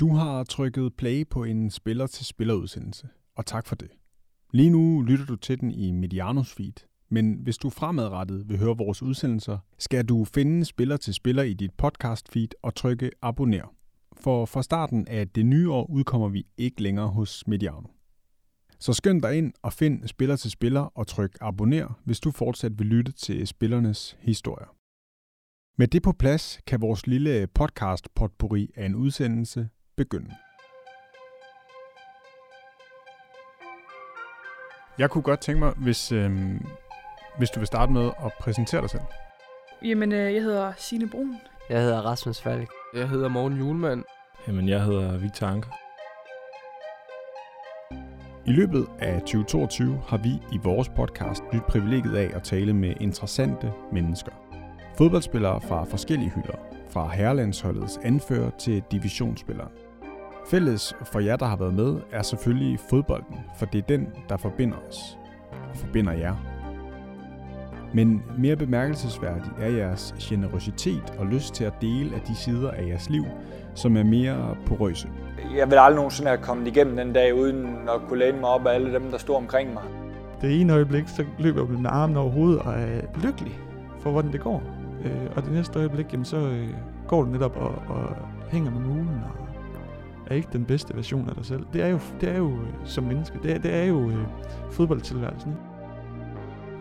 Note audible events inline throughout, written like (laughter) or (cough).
Du har trykket play på en spiller til spillerudsendelse, og tak for det. Lige nu lytter du til den i Medianos feed, men hvis du fremadrettet vil høre vores udsendelser, skal du finde spiller til spiller i dit podcast feed og trykke abonner. For fra starten af det nye år udkommer vi ikke længere hos Mediano. Så skynd dig ind og find spiller til spiller og tryk abonner, hvis du fortsat vil lytte til spillernes historier. Med det på plads kan vores lille podcast potpourri af en udsendelse begynde. Jeg kunne godt tænke mig, hvis, øh, hvis du vil starte med at præsentere dig selv. Jamen, øh, jeg hedder Signe Brun. Jeg hedder Rasmus Falk. Jeg hedder Morten Julemand. Jamen, jeg hedder Victor Anker. I løbet af 2022 har vi i vores podcast nyt privilegiet af at tale med interessante mennesker. Fodboldspillere fra forskellige hylder, fra herrelandsholdets anfører til divisionsspillere. Fælles for jer, der har været med, er selvfølgelig fodbolden, for det er den, der forbinder os og forbinder jer. Men mere bemærkelsesværdig er jeres generositet og lyst til at dele af de sider af jeres liv, som er mere porøse. Jeg vil aldrig nogensinde have kommet igennem den dag, uden at kunne læne mig op af alle dem, der stod omkring mig. Det ene øjeblik, så løber jeg med armen over hovedet og er lykkelig for, hvordan det går. Øh, og det næste øjeblik, jamen, så øh, går du netop og, og hænger med mulen og er ikke den bedste version af dig selv. Det er jo, det er jo øh, som menneske, det er, det er jo øh, fodboldtilværelsen. Ikke?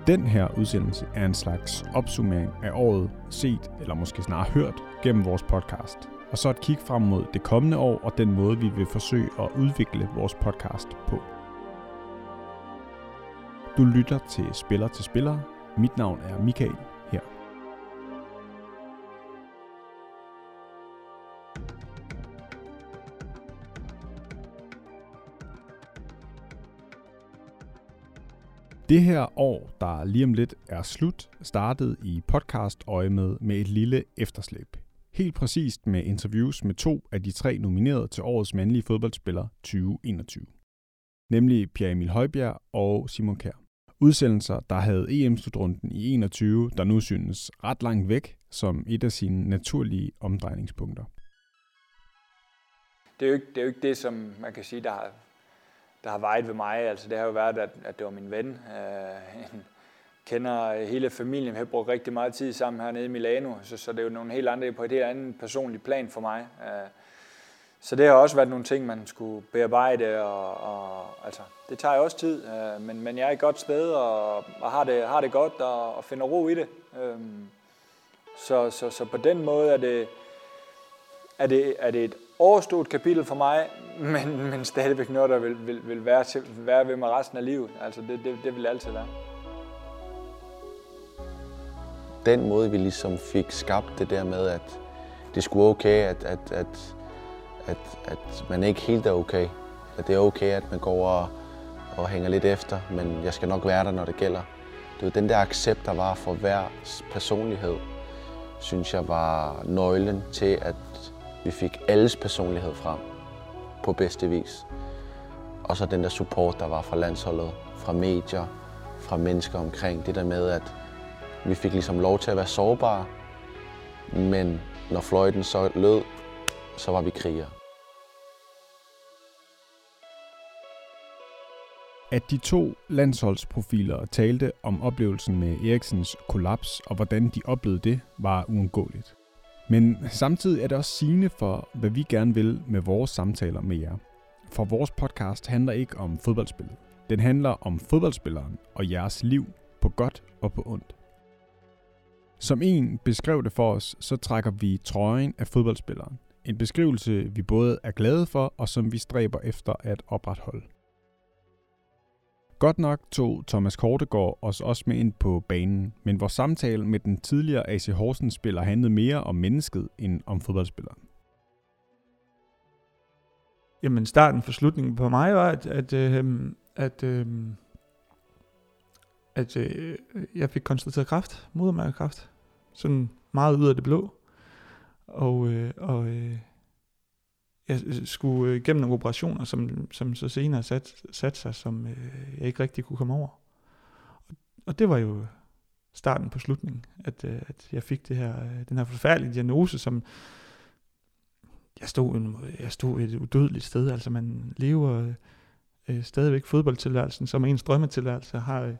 Den her udsendelse er en slags opsummering af året set, eller måske snarere hørt, gennem vores podcast. Og så et kig frem mod det kommende år og den måde, vi vil forsøge at udvikle vores podcast på. Du lytter til Spiller til Spiller. Mit navn er Michael Det her år, der lige om lidt er slut, startede i podcast øje med med et lille efterslæb. Helt præcist med interviews med to af de tre nominerede til årets mandlige fodboldspiller 2021. Nemlig Pierre Emil Højbjerg og Simon Kjær. Udsendelser, der havde EM-slutrunden i 21, der nu synes ret langt væk som et af sine naturlige omdrejningspunkter. Det er jo ikke det, er jo ikke det som man kan sige, der har, der har vejet ved mig. Altså, det har jo været, at, at det var min ven. Øh, en, kender hele familien. Vi har brugt rigtig meget tid sammen hernede i Milano, så, så det er jo nogle helt andre på et helt andet personligt plan for mig. Uh, så det har også været nogle ting, man skulle bearbejde, og, og altså, det tager jo også tid, øh, men, men jeg er et godt sted, og, og har, det, har det godt, og, og finder ro i det. Uh, så, så, så på den måde er det, er det, er det et overstået kapitel for mig, men, men stadigvæk noget, der vil, vil, vil være, til, være ved mig resten af livet. Altså det, det, det vil altid være. Den måde, vi ligesom fik skabt det der med, at det skulle okay, at, at, at, at, at man ikke helt er okay. At det er okay, at man går og, og hænger lidt efter, men jeg skal nok være der, når det gælder. Det var den der accept, der var for hver personlighed, synes jeg var nøglen til, at vi fik alles personlighed frem på bedste vis. Og så den der support, der var fra landsholdet, fra medier, fra mennesker omkring. Det der med, at vi fik ligesom lov til at være sårbare, men når fløjten så lød, så var vi krigere. At de to landsholdsprofiler talte om oplevelsen med Eriksens kollaps og hvordan de oplevede det, var uundgåeligt. Men samtidig er det også sigende for, hvad vi gerne vil med vores samtaler med jer. For vores podcast handler ikke om fodboldspillet. Den handler om fodboldspilleren og jeres liv på godt og på ondt. Som en beskrev det for os, så trækker vi trøjen af fodboldspilleren. En beskrivelse, vi både er glade for og som vi stræber efter at opretholde. Godt nok tog Thomas Kortegård os også med ind på banen, men vores samtale med den tidligere AC Horsens spiller handlede mere om mennesket end om fodboldspilleren. Jamen starten for slutningen på mig var, at, at, øh, at, øh, at øh, jeg fik konstateret kræft, modermærkekræft, sådan meget ud af det blå. Og, øh, og øh, jeg øh, skulle øh, igennem nogle operationer, som, som så senere satte sat sig, som øh, jeg ikke rigtig kunne komme over. Og, og det var jo starten på slutningen, at, øh, at jeg fik det her, øh, den her forfærdelige diagnose, som jeg stod, en, jeg stod et udødeligt sted. Altså man lever øh, stadigvæk fodboldtilværelsen, som ens drømmetilværelse, har øh,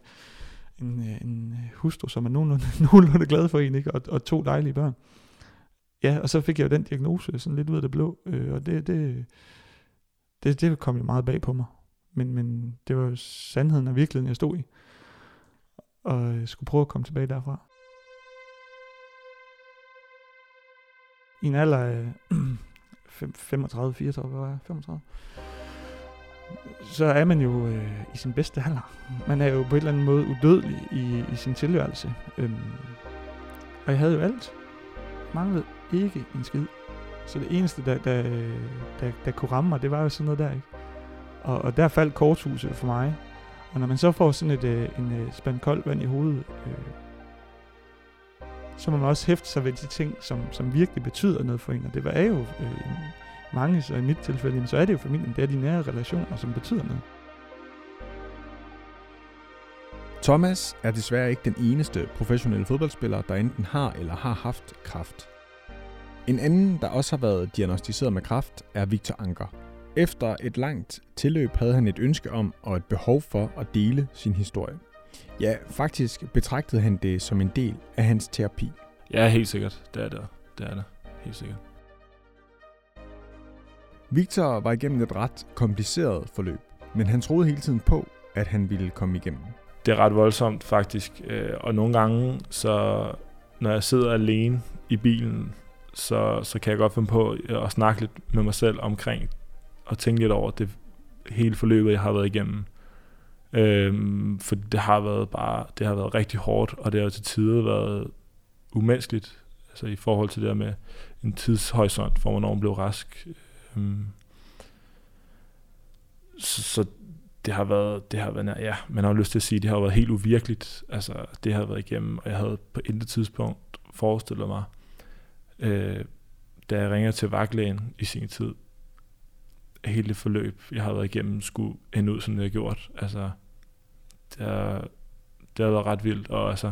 en, øh, en hustru, som er nogenlunde, (laughs) nogenlunde glad for en, ikke? Og, og to dejlige børn. Ja, og så fik jeg jo den diagnose sådan lidt ud af det blå, øh, og det, det, det, det kom jo meget bag på mig. Men, men det var jo sandheden og virkeligheden, jeg stod i. Og jeg skulle prøve at komme tilbage derfra. I en alder af (clears throat) 35, 34, hvad var jeg? 35? Så er man jo øh, i sin bedste alder. Man er jo på en eller anden måde udødelig i, i sin tilværelse. Øhm, og jeg havde jo alt. Manglede ikke en skid. Så det eneste, der, der, der, der kunne ramme mig, det var jo sådan noget der, ikke? Og, og der faldt korthuset for mig. Og når man så får sådan et, øh, en øh, spand koldt vand i hovedet, øh, så må man også hæfte sig ved de ting, som, som virkelig betyder noget for en. Og det var jo øh, mange, så i mit tilfælde, så er det jo familien, det er de nære relationer, som betyder noget. Thomas er desværre ikke den eneste professionelle fodboldspiller, der enten har eller har haft kraft. En anden, der også har været diagnostiseret med kræft, er Victor Anker. Efter et langt tilløb havde han et ønske om og et behov for at dele sin historie. Ja, faktisk betragtede han det som en del af hans terapi. Ja, helt sikkert. Det er det. Det er det. Helt sikkert. Victor var igennem et ret kompliceret forløb, men han troede hele tiden på, at han ville komme igennem. Det er ret voldsomt faktisk, øh, og nogle gange, så når jeg sidder alene i bilen, så, så kan jeg godt finde på at snakke lidt med mig selv omkring og tænke lidt over det hele forløbet, jeg har været igennem. Øhm, for det har været bare, det har været rigtig hårdt, og det har til tider været umenneskeligt, altså i forhold til det der med en tidshorisont, for hvornår man blev rask. Øhm, så, så det har været, det har været, ja, man har lyst til at sige, det har været helt uvirkeligt, altså det har været igennem, og jeg havde på intet tidspunkt forestillet mig, øh, da jeg ringer til vagtlægen i sin tid, hele det forløb, jeg har været igennem, skulle ende ud, som det har gjort. Altså, det har, det har været ret vildt, og altså,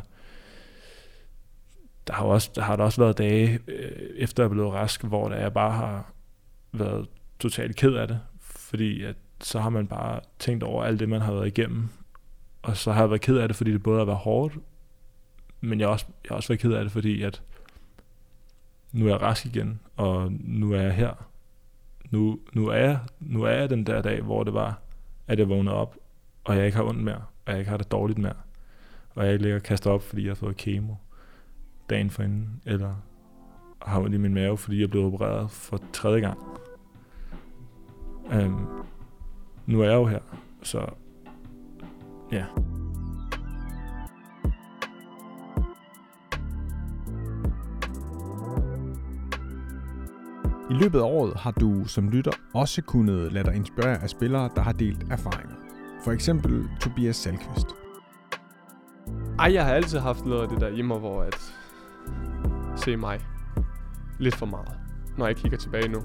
der har, også, der har der også været dage, øh, efter jeg blev rask, hvor der jeg bare har været totalt ked af det, fordi at så har man bare tænkt over alt det, man har været igennem, og så har jeg været ked af det, fordi det både har været hårdt, men jeg har også, jeg har også været ked af det, fordi at nu er jeg rask igen, og nu er jeg her. Nu, nu, er jeg, nu er jeg den der dag, hvor det var, at jeg vågnede op, og jeg ikke har ondt mere, og jeg ikke har det dårligt mere, og jeg ikke ligger og kaster op, fordi jeg har fået kemo dagen forinden, eller har ondt i min mave, fordi jeg blev opereret for tredje gang. Um, nu er jeg jo her, så ja. I løbet af året har du som lytter også kunnet lade dig inspirere af spillere, der har delt erfaringer. For eksempel Tobias Salkvist. Ej, jeg har altid haft noget af det der hjemme, hvor at se mig lidt for meget, når jeg kigger tilbage nu.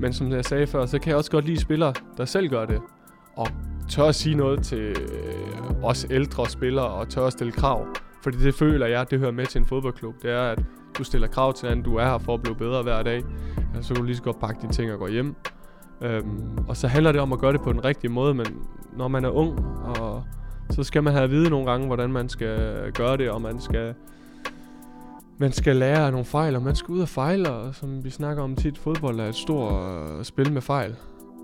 Men som jeg sagde før, så kan jeg også godt lide spillere, der selv gør det. Og tør at sige noget til øh, os ældre spillere, og tør at stille krav. Fordi det føler jeg, det hører med til en fodboldklub. Det er, at du stiller krav til anden, du er her for at blive bedre hver dag. Altså, så kan du lige så godt pakke dine ting og gå hjem. Øhm, og så handler det om at gøre det på den rigtige måde, men når man er ung, og så skal man have at vide nogle gange, hvordan man skal gøre det, og man skal, man skal lære af nogle fejl, og man skal ud og fejle, og som vi snakker om tit, fodbold er et stort uh, spil med fejl.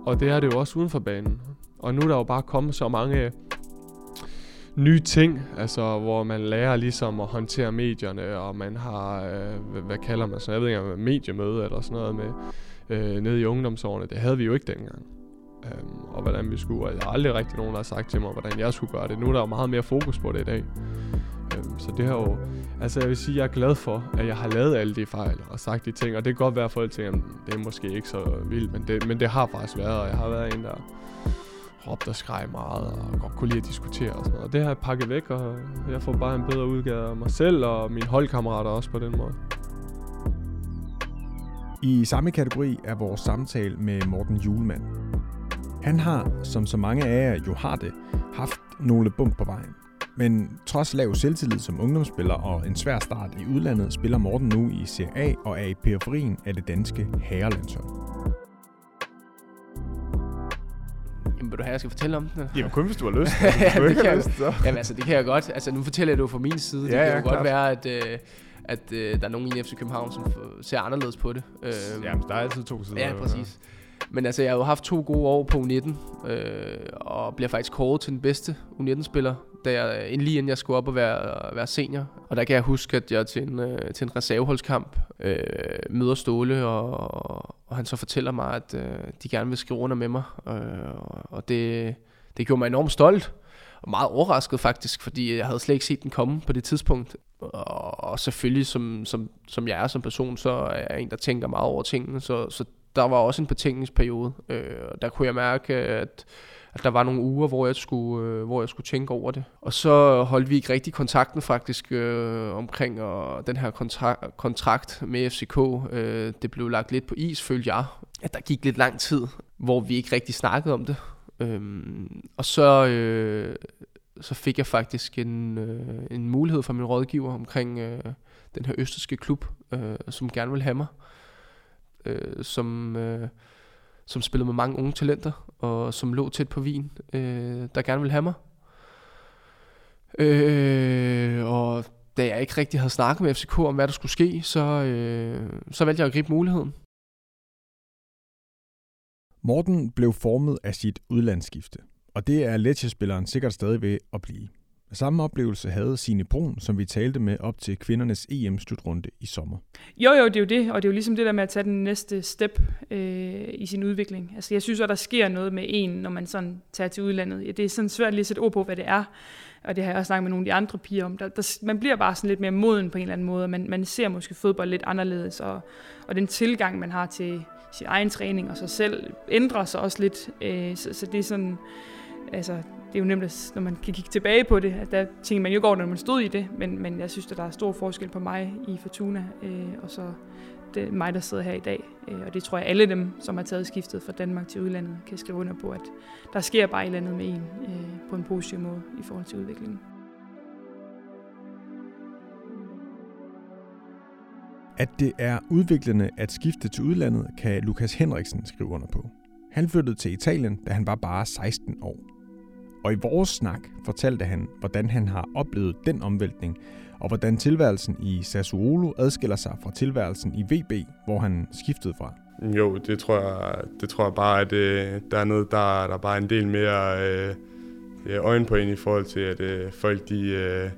Og det er det jo også uden for banen. Og nu er der jo bare kommet så mange nye ting, altså hvor man lærer ligesom at håndtere medierne, og man har, øh, hvad kalder man så, jeg ved ikke engang, mediemøde eller sådan noget med, øh, nede i ungdomsårene. Det havde vi jo ikke dengang. Øhm, og hvordan vi skulle, og jeg har aldrig rigtig nogen, der har sagt til mig, hvordan jeg skulle gøre det. Nu er der jo meget mere fokus på det i dag. Øhm, så det har jo, altså jeg vil sige, jeg er glad for, at jeg har lavet alle de fejl og sagt de ting, og det kan godt være, at folk tænker, det er måske ikke så vildt, men det, men det har faktisk været, og jeg har været en, der råbte og skreg meget, og godt kunne lide at diskutere og sådan noget. Og det har jeg pakket væk, og jeg får bare en bedre udgave af mig selv og mine holdkammerater også på den måde. I samme kategori er vores samtale med Morten Julemand. Han har, som så mange af jer jo har det, haft nogle bump på vejen. Men trods lav selvtillid som ungdomsspiller og en svær start i udlandet, spiller Morten nu i Serie A og er i periferien af det danske herrelandshold vil du have, jeg skal fortælle om den? Jamen kun hvis du har lyst. (laughs) ja, du det ikke kan har jeg, lyst, så. jamen, altså, det kan jeg godt. Altså, nu fortæller jeg det jo fra min side. Det Ja, kan ja, jo godt klart. være, at, øh, at øh, der er nogen i FC København, som ser anderledes på det. Øh, Jamen, der er altid to sider. Ja, præcis. Men altså, jeg har jo haft to gode år på U19, øh, og bliver faktisk kåret til den bedste U19-spiller, da jeg, øh, lige inden jeg skulle op og være, øh, være senior. Og der kan jeg huske, at jeg til en, øh, til en reserveholdskamp øh, møder Ståle, og, og han så fortæller mig, at øh, de gerne vil skrive under med mig. Øh, og det, det gjorde mig enormt stolt, og meget overrasket faktisk, fordi jeg havde slet ikke set den komme på det tidspunkt. Og, selvfølgelig, som, som, som jeg er som person, så er jeg en, der tænker meget over tingene, så, så der var også en betænkningsperiode, øh, og der kunne jeg mærke, at, at der var nogle uger, hvor jeg, skulle, øh, hvor jeg skulle tænke over det. Og så holdt vi ikke rigtig kontakten faktisk øh, omkring og den her kontra- kontrakt med FCK. Øh, det blev lagt lidt på is, følte jeg. At der gik lidt lang tid, hvor vi ikke rigtig snakkede om det. Øhm, og så, øh, så fik jeg faktisk en, øh, en mulighed fra min rådgiver omkring øh, den her østerske klub, øh, som gerne vil have mig øh, som, øh, som spillede med mange unge talenter, og som lå tæt på Wien, øh, der gerne ville have mig. Øh, og da jeg ikke rigtig havde snakket med FCK om, hvad der skulle ske, så, øh, så valgte jeg at gribe muligheden. Morten blev formet af sit udlandsskifte, og det er Lecce-spilleren sikkert stadig ved at blive. Samme oplevelse havde Signe Brun, som vi talte med op til kvindernes EM-slutrunde i sommer. Jo, jo, det er jo det, og det er jo ligesom det der med at tage den næste step øh, i sin udvikling. Altså, jeg synes, at der sker noget med en, når man sådan tager til udlandet. Ja, det er sådan svært lige at sætte ord på, hvad det er, og det har jeg også snakket med nogle af de andre piger om. Der, der, man bliver bare sådan lidt mere moden på en eller anden måde, og man, man ser måske fodbold lidt anderledes, og, og den tilgang, man har til sin egen træning og sig selv, ændrer sig også lidt. Øh, så, så det er sådan, altså, det er jo nemt, når man kan kigge tilbage på det, at der tænker man jo går, når man stod i det, men, men jeg synes, at der er stor forskel på mig i Fortuna, øh, og så det er mig, der sidder her i dag. Øh, og det tror jeg, alle dem, som har taget skiftet fra Danmark til udlandet, kan skrive under på, at der sker bare et eller andet med en øh, på en positiv måde i forhold til udviklingen. At det er udviklende at skifte til udlandet, kan Lukas Henriksen skrive under på. Han flyttede til Italien, da han var bare 16 år. Og i vores snak fortalte han, hvordan han har oplevet den omvæltning, og hvordan tilværelsen i Sassuolo adskiller sig fra tilværelsen i VB, hvor han skiftede fra. Jo, det tror jeg, det tror jeg bare, at øh, der er noget, der, der er bare en del mere øh, øh, øjen på en i forhold til, at øh, folk, de, øh,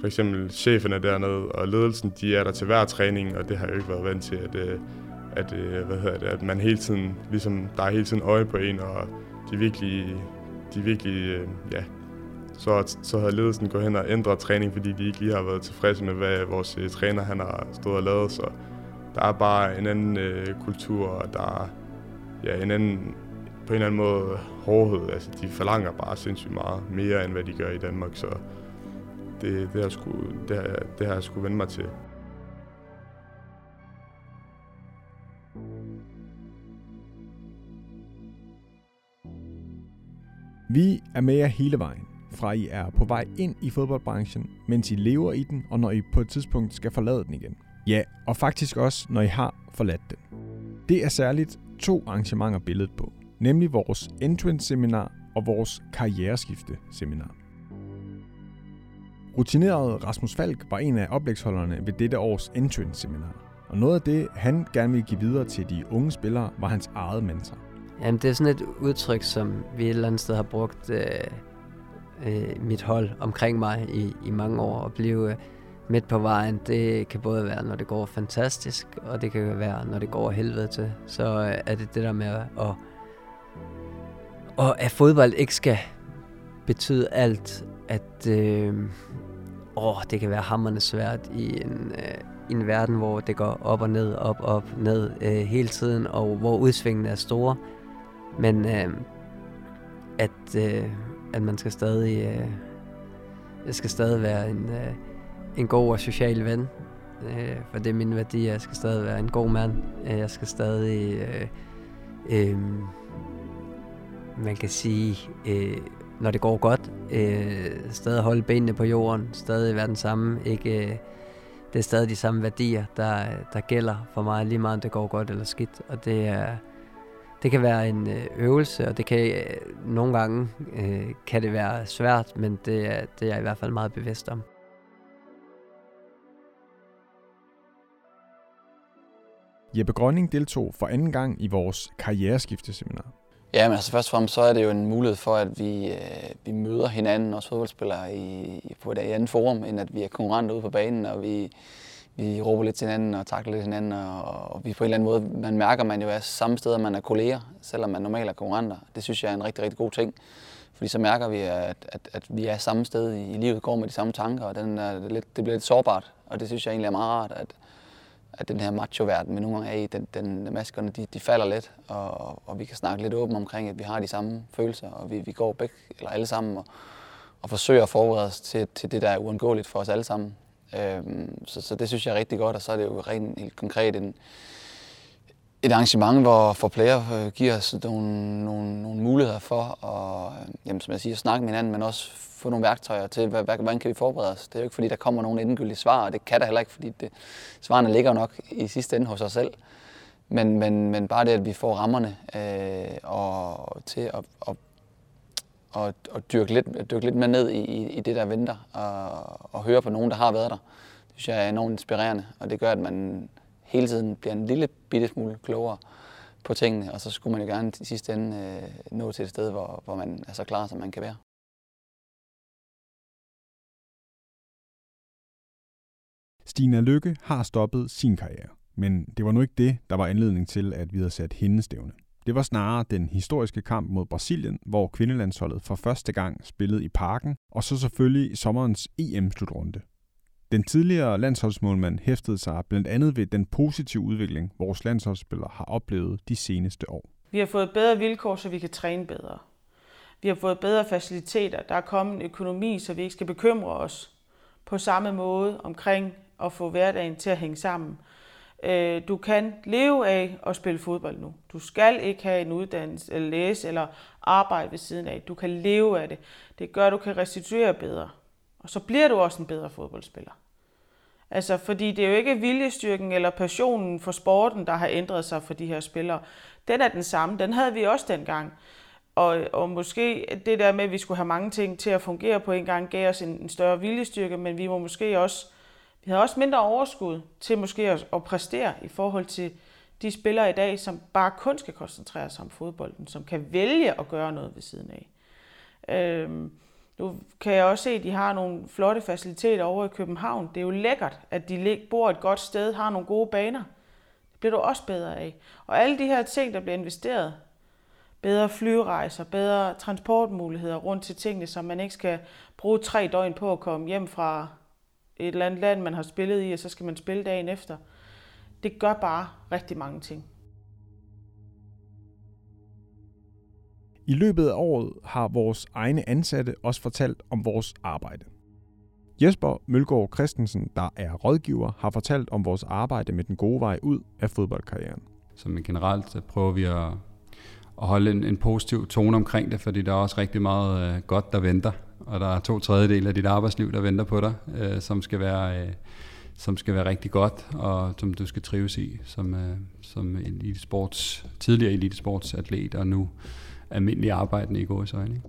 for eksempel cheferne dernede og ledelsen, de er der til hver træning, og det har jeg jo ikke været vant til, at, øh, at, øh, hvad hedder det, at man hele tiden, ligesom, der er hele tiden øje på en, og de virkelig, de virkelig, øh, ja, så, så har ledelsen gået hen og ændret træning, fordi de ikke lige har været tilfredse med, hvad vores øh, træner han har stået og lavet, så der er bare en anden øh, kultur, og der er ja, en anden, på en eller anden måde hårdhed. Altså, de forlanger bare sindssygt meget mere, end hvad de gør i Danmark, så det, det, har, sgu, det, har, det har jeg sgu vende mig til. Vi er med jer hele vejen, fra I er på vej ind i fodboldbranchen, mens I lever i den, og når I på et tidspunkt skal forlade den igen. Ja, og faktisk også, når I har forladt den. Det er særligt to arrangementer billedet på, nemlig vores entrance-seminar og vores karriereskifte-seminar. Rutineret Rasmus Falk var en af oplægsholderne ved dette års entrance-seminar. Og noget af det, han gerne ville give videre til de unge spillere, var hans eget mentor. Jamen, det er sådan et udtryk, som vi et eller andet sted har brugt øh, øh, mit hold omkring mig i, i mange år. At blive øh, midt på vejen, det kan både være, når det går fantastisk, og det kan være, når det går helvede til. Så øh, er det det der med at, at, og at fodbold ikke skal betyde alt, at øh, åh, det kan være hammerne svært i en, øh, i en verden, hvor det går op og ned, op, op, ned øh, hele tiden, og hvor udsvingene er store. Men øh, at, øh, at man skal stadig, øh, skal stadig være en, øh, en god og social ven. Øh, for det er min værdi, jeg skal stadig være en god mand. Øh, jeg skal stadig, øh, øh, man kan sige, øh, når det går godt, øh, stadig holde benene på jorden, stadig være den samme, ikke... Øh, det er stadig de samme værdier, der, der gælder for mig, lige meget om det går godt eller skidt. Og det, er, det kan være en øh, øvelse, og det kan øh, nogle gange øh, kan det være svært, men det er, det er jeg i hvert fald meget bevidst om. Jeppe Grønning deltog for anden gang i vores karriereskifteseminar. Ja, men altså først og fremmest så er det jo en mulighed for, at vi, øh, vi møder hinanden, også fodboldspillere, i, på et andet forum, end at vi er konkurrenter ude på banen, og vi, vi råber lidt til hinanden og takler lidt hinanden, og, og vi på en eller anden måde, man mærker, at man jo er samme sted, man er kolleger, selvom man normalt er konkurrenter. Det synes jeg er en rigtig, rigtig god ting. Fordi så mærker vi, at, at, at vi er samme sted i, i livet, går med de samme tanker, og den er lidt, det bliver lidt sårbart. Og det synes jeg egentlig er meget rart, at, at den her macho-verden, vi nogle gange er i, den, den, maskerne, de, de falder lidt, og, og vi kan snakke lidt åbent omkring, at vi har de samme følelser, og vi, vi går begge, eller alle sammen, og, og forsøger at forberede os til, til det, der er uundgåeligt for os alle sammen. Øhm, så, så det synes jeg er rigtig godt, og så er det jo rent helt konkret en, et arrangement, hvor for player øh, giver os nogle, nogle, nogle muligheder for at, øh, jamen, som jeg siger, snakke med hinanden, men også få nogle værktøjer til, hvad, hvad, hvordan kan vi forberede os. Det er jo ikke, fordi der kommer nogle endegyldige svar, og det kan der heller ikke, fordi det, svarene ligger nok i sidste ende hos os selv. Men, men, men bare det, at vi får rammerne øh, og til at, at, og, og dyrke, lidt, dyrke lidt mere ned i, i det, der venter, og, og høre på nogen, der har været der, det synes jeg er enormt inspirerende, og det gør, at man hele tiden bliver en lille bitte smule klogere på tingene, og så skulle man jo gerne i sidste ende øh, nå til et sted, hvor, hvor man er så klar, som man kan være. Stina Lykke har stoppet sin karriere, men det var nu ikke det, der var anledning til, at vi havde sat hendes stævne. Det var snarere den historiske kamp mod Brasilien, hvor kvindelandsholdet for første gang spillede i parken, og så selvfølgelig sommerens EM-slutrunde. Den tidligere landsholdsmålmand hæftede sig blandt andet ved den positive udvikling, vores landsholdsspillere har oplevet de seneste år. Vi har fået bedre vilkår, så vi kan træne bedre. Vi har fået bedre faciliteter. Der er kommet en økonomi, så vi ikke skal bekymre os på samme måde omkring at få hverdagen til at hænge sammen. Øh, du kan leve af at spille fodbold nu. Du skal ikke have en uddannelse, eller læse, eller arbejde ved siden af. Du kan leve af det. Det gør, at du kan restituere bedre. Og så bliver du også en bedre fodboldspiller. Altså, fordi det er jo ikke viljestyrken eller passionen for sporten, der har ændret sig for de her spillere. Den er den samme. Den havde vi også dengang. Og, og måske det der med, at vi skulle have mange ting til at fungere på en gang, gav os en, en større viljestyrke, men vi må måske også, vi havde også mindre overskud til måske at, at præstere i forhold til de spillere i dag, som bare kun skal koncentrere sig om fodbolden, som kan vælge at gøre noget ved siden af. Øhm, nu kan jeg også se, at de har nogle flotte faciliteter over i København. Det er jo lækkert, at de bor et godt sted, har nogle gode baner. Det bliver du også bedre af. Og alle de her ting, der bliver investeret, bedre flyrejser, bedre transportmuligheder rundt til tingene, så man ikke skal bruge tre døgn på at komme hjem fra et eller andet land, man har spillet i, og så skal man spille dagen efter. Det gør bare rigtig mange ting. I løbet af året har vores egne ansatte også fortalt om vores arbejde. Jesper Mølgaard Christensen, der er rådgiver, har fortalt om vores arbejde med den gode vej ud af fodboldkarrieren. Som generelt så prøver vi at, at holde en, en positiv tone omkring det, fordi der er også rigtig meget øh, godt, der venter. Og der er to tredjedel af dit arbejdsliv, der venter på dig, øh, som skal være... Øh, som skal være rigtig godt, og som du skal trives i som, øh, som elitesports, tidligere elitesportsatlet, og nu almindelige arbejdende i gode øjne.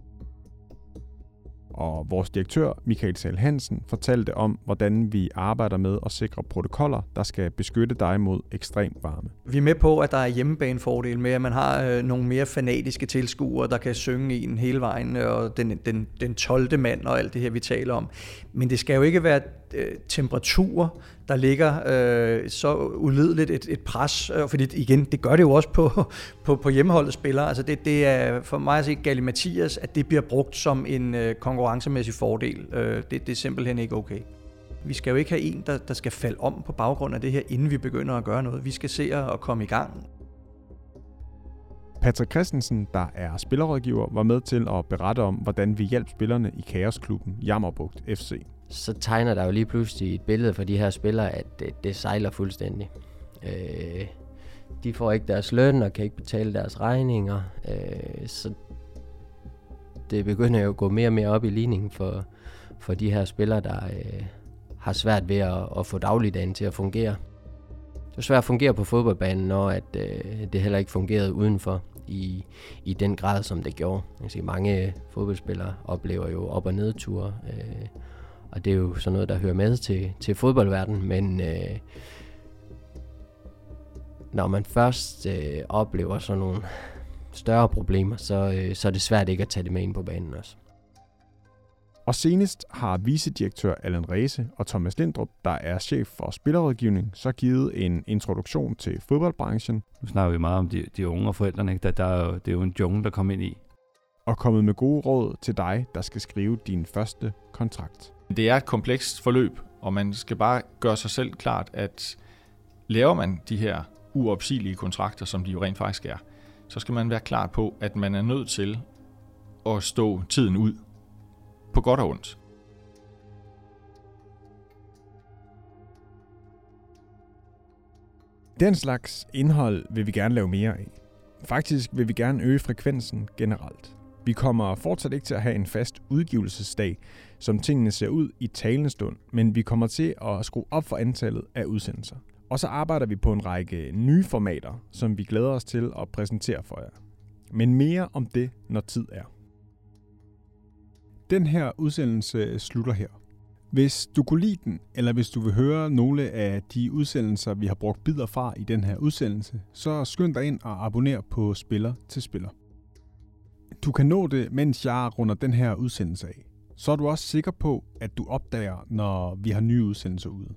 Og vores direktør, Michael Sal Hansen, fortalte om, hvordan vi arbejder med at sikre protokoller, der skal beskytte dig mod ekstrem varme. Vi er med på, at der er hjemmebanefordel med, at man har øh, nogle mere fanatiske tilskuere, der kan synge i en hele vejen, øh, og den, den, den 12. mand og alt det her, vi taler om. Men det skal jo ikke være øh, temperaturer, der ligger øh, så ulideligt et, et pres, øh, fordi igen, det gør det jo også på, (laughs) på, på hjemmeholdets spillere. Altså det, det er for mig at se Gali Mathias, at det bliver brugt som en øh, konkurrencemæssig fordel. Øh, det, det er simpelthen ikke okay. Vi skal jo ikke have en, der, der skal falde om på baggrund af det her, inden vi begynder at gøre noget. Vi skal se at komme i gang. Patrick Christensen, der er spillerrådgiver, var med til at berette om, hvordan vi hjalp spillerne i Kaosklubben Jammerbugt FC så tegner der jo lige pludselig et billede for de her spillere, at det, det sejler fuldstændig. Øh, de får ikke deres løn og kan ikke betale deres regninger, øh, så det begynder jo at gå mere og mere op i ligningen for, for de her spillere, der øh, har svært ved at, at få dagligdagen til at fungere. Det er svært at fungere på fodboldbanen, når at, øh, det heller ikke fungerede udenfor i, i den grad, som det gjorde. Jeg sige, mange fodboldspillere oplever jo op- og nedture, øh, og det er jo sådan noget, der hører med til, til fodboldverdenen, men øh, når man først øh, oplever sådan nogle større problemer, så, øh, så er det svært ikke at tage det med ind på banen også. Og senest har vicedirektør Allan Rese og Thomas Lindrup, der er chef for spillerrådgivning, så givet en introduktion til fodboldbranchen. Nu snakker vi meget om de, de unge og forældrene. Ikke? Der, der er jo, det er jo en jungle, der kommer ind i. Og kommet med gode råd til dig, der skal skrive din første kontrakt. Det er et komplekst forløb, og man skal bare gøre sig selv klart, at laver man de her uopsigelige kontrakter, som de jo rent faktisk er, så skal man være klar på, at man er nødt til at stå tiden ud på godt og ondt. Den slags indhold vil vi gerne lave mere af. Faktisk vil vi gerne øge frekvensen generelt. Vi kommer fortsat ikke til at have en fast udgivelsesdag, som tingene ser ud i talende stund, men vi kommer til at skrue op for antallet af udsendelser. Og så arbejder vi på en række nye formater, som vi glæder os til at præsentere for jer. Men mere om det, når tid er. Den her udsendelse slutter her. Hvis du kunne lide den, eller hvis du vil høre nogle af de udsendelser, vi har brugt bidder fra i den her udsendelse, så skynd dig ind og abonner på Spiller til Spiller. Du kan nå det, mens jeg runder den her udsendelse af. Så er du også sikker på, at du opdager, når vi har nye udsendelser ude.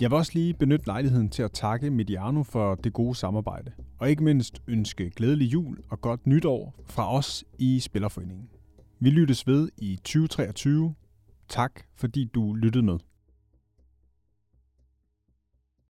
Jeg vil også lige benytte lejligheden til at takke Mediano for det gode samarbejde, og ikke mindst ønske glædelig jul og godt nytår fra os i Spillerforeningen. Vi lyttes ved i 2023. Tak fordi du lyttede med.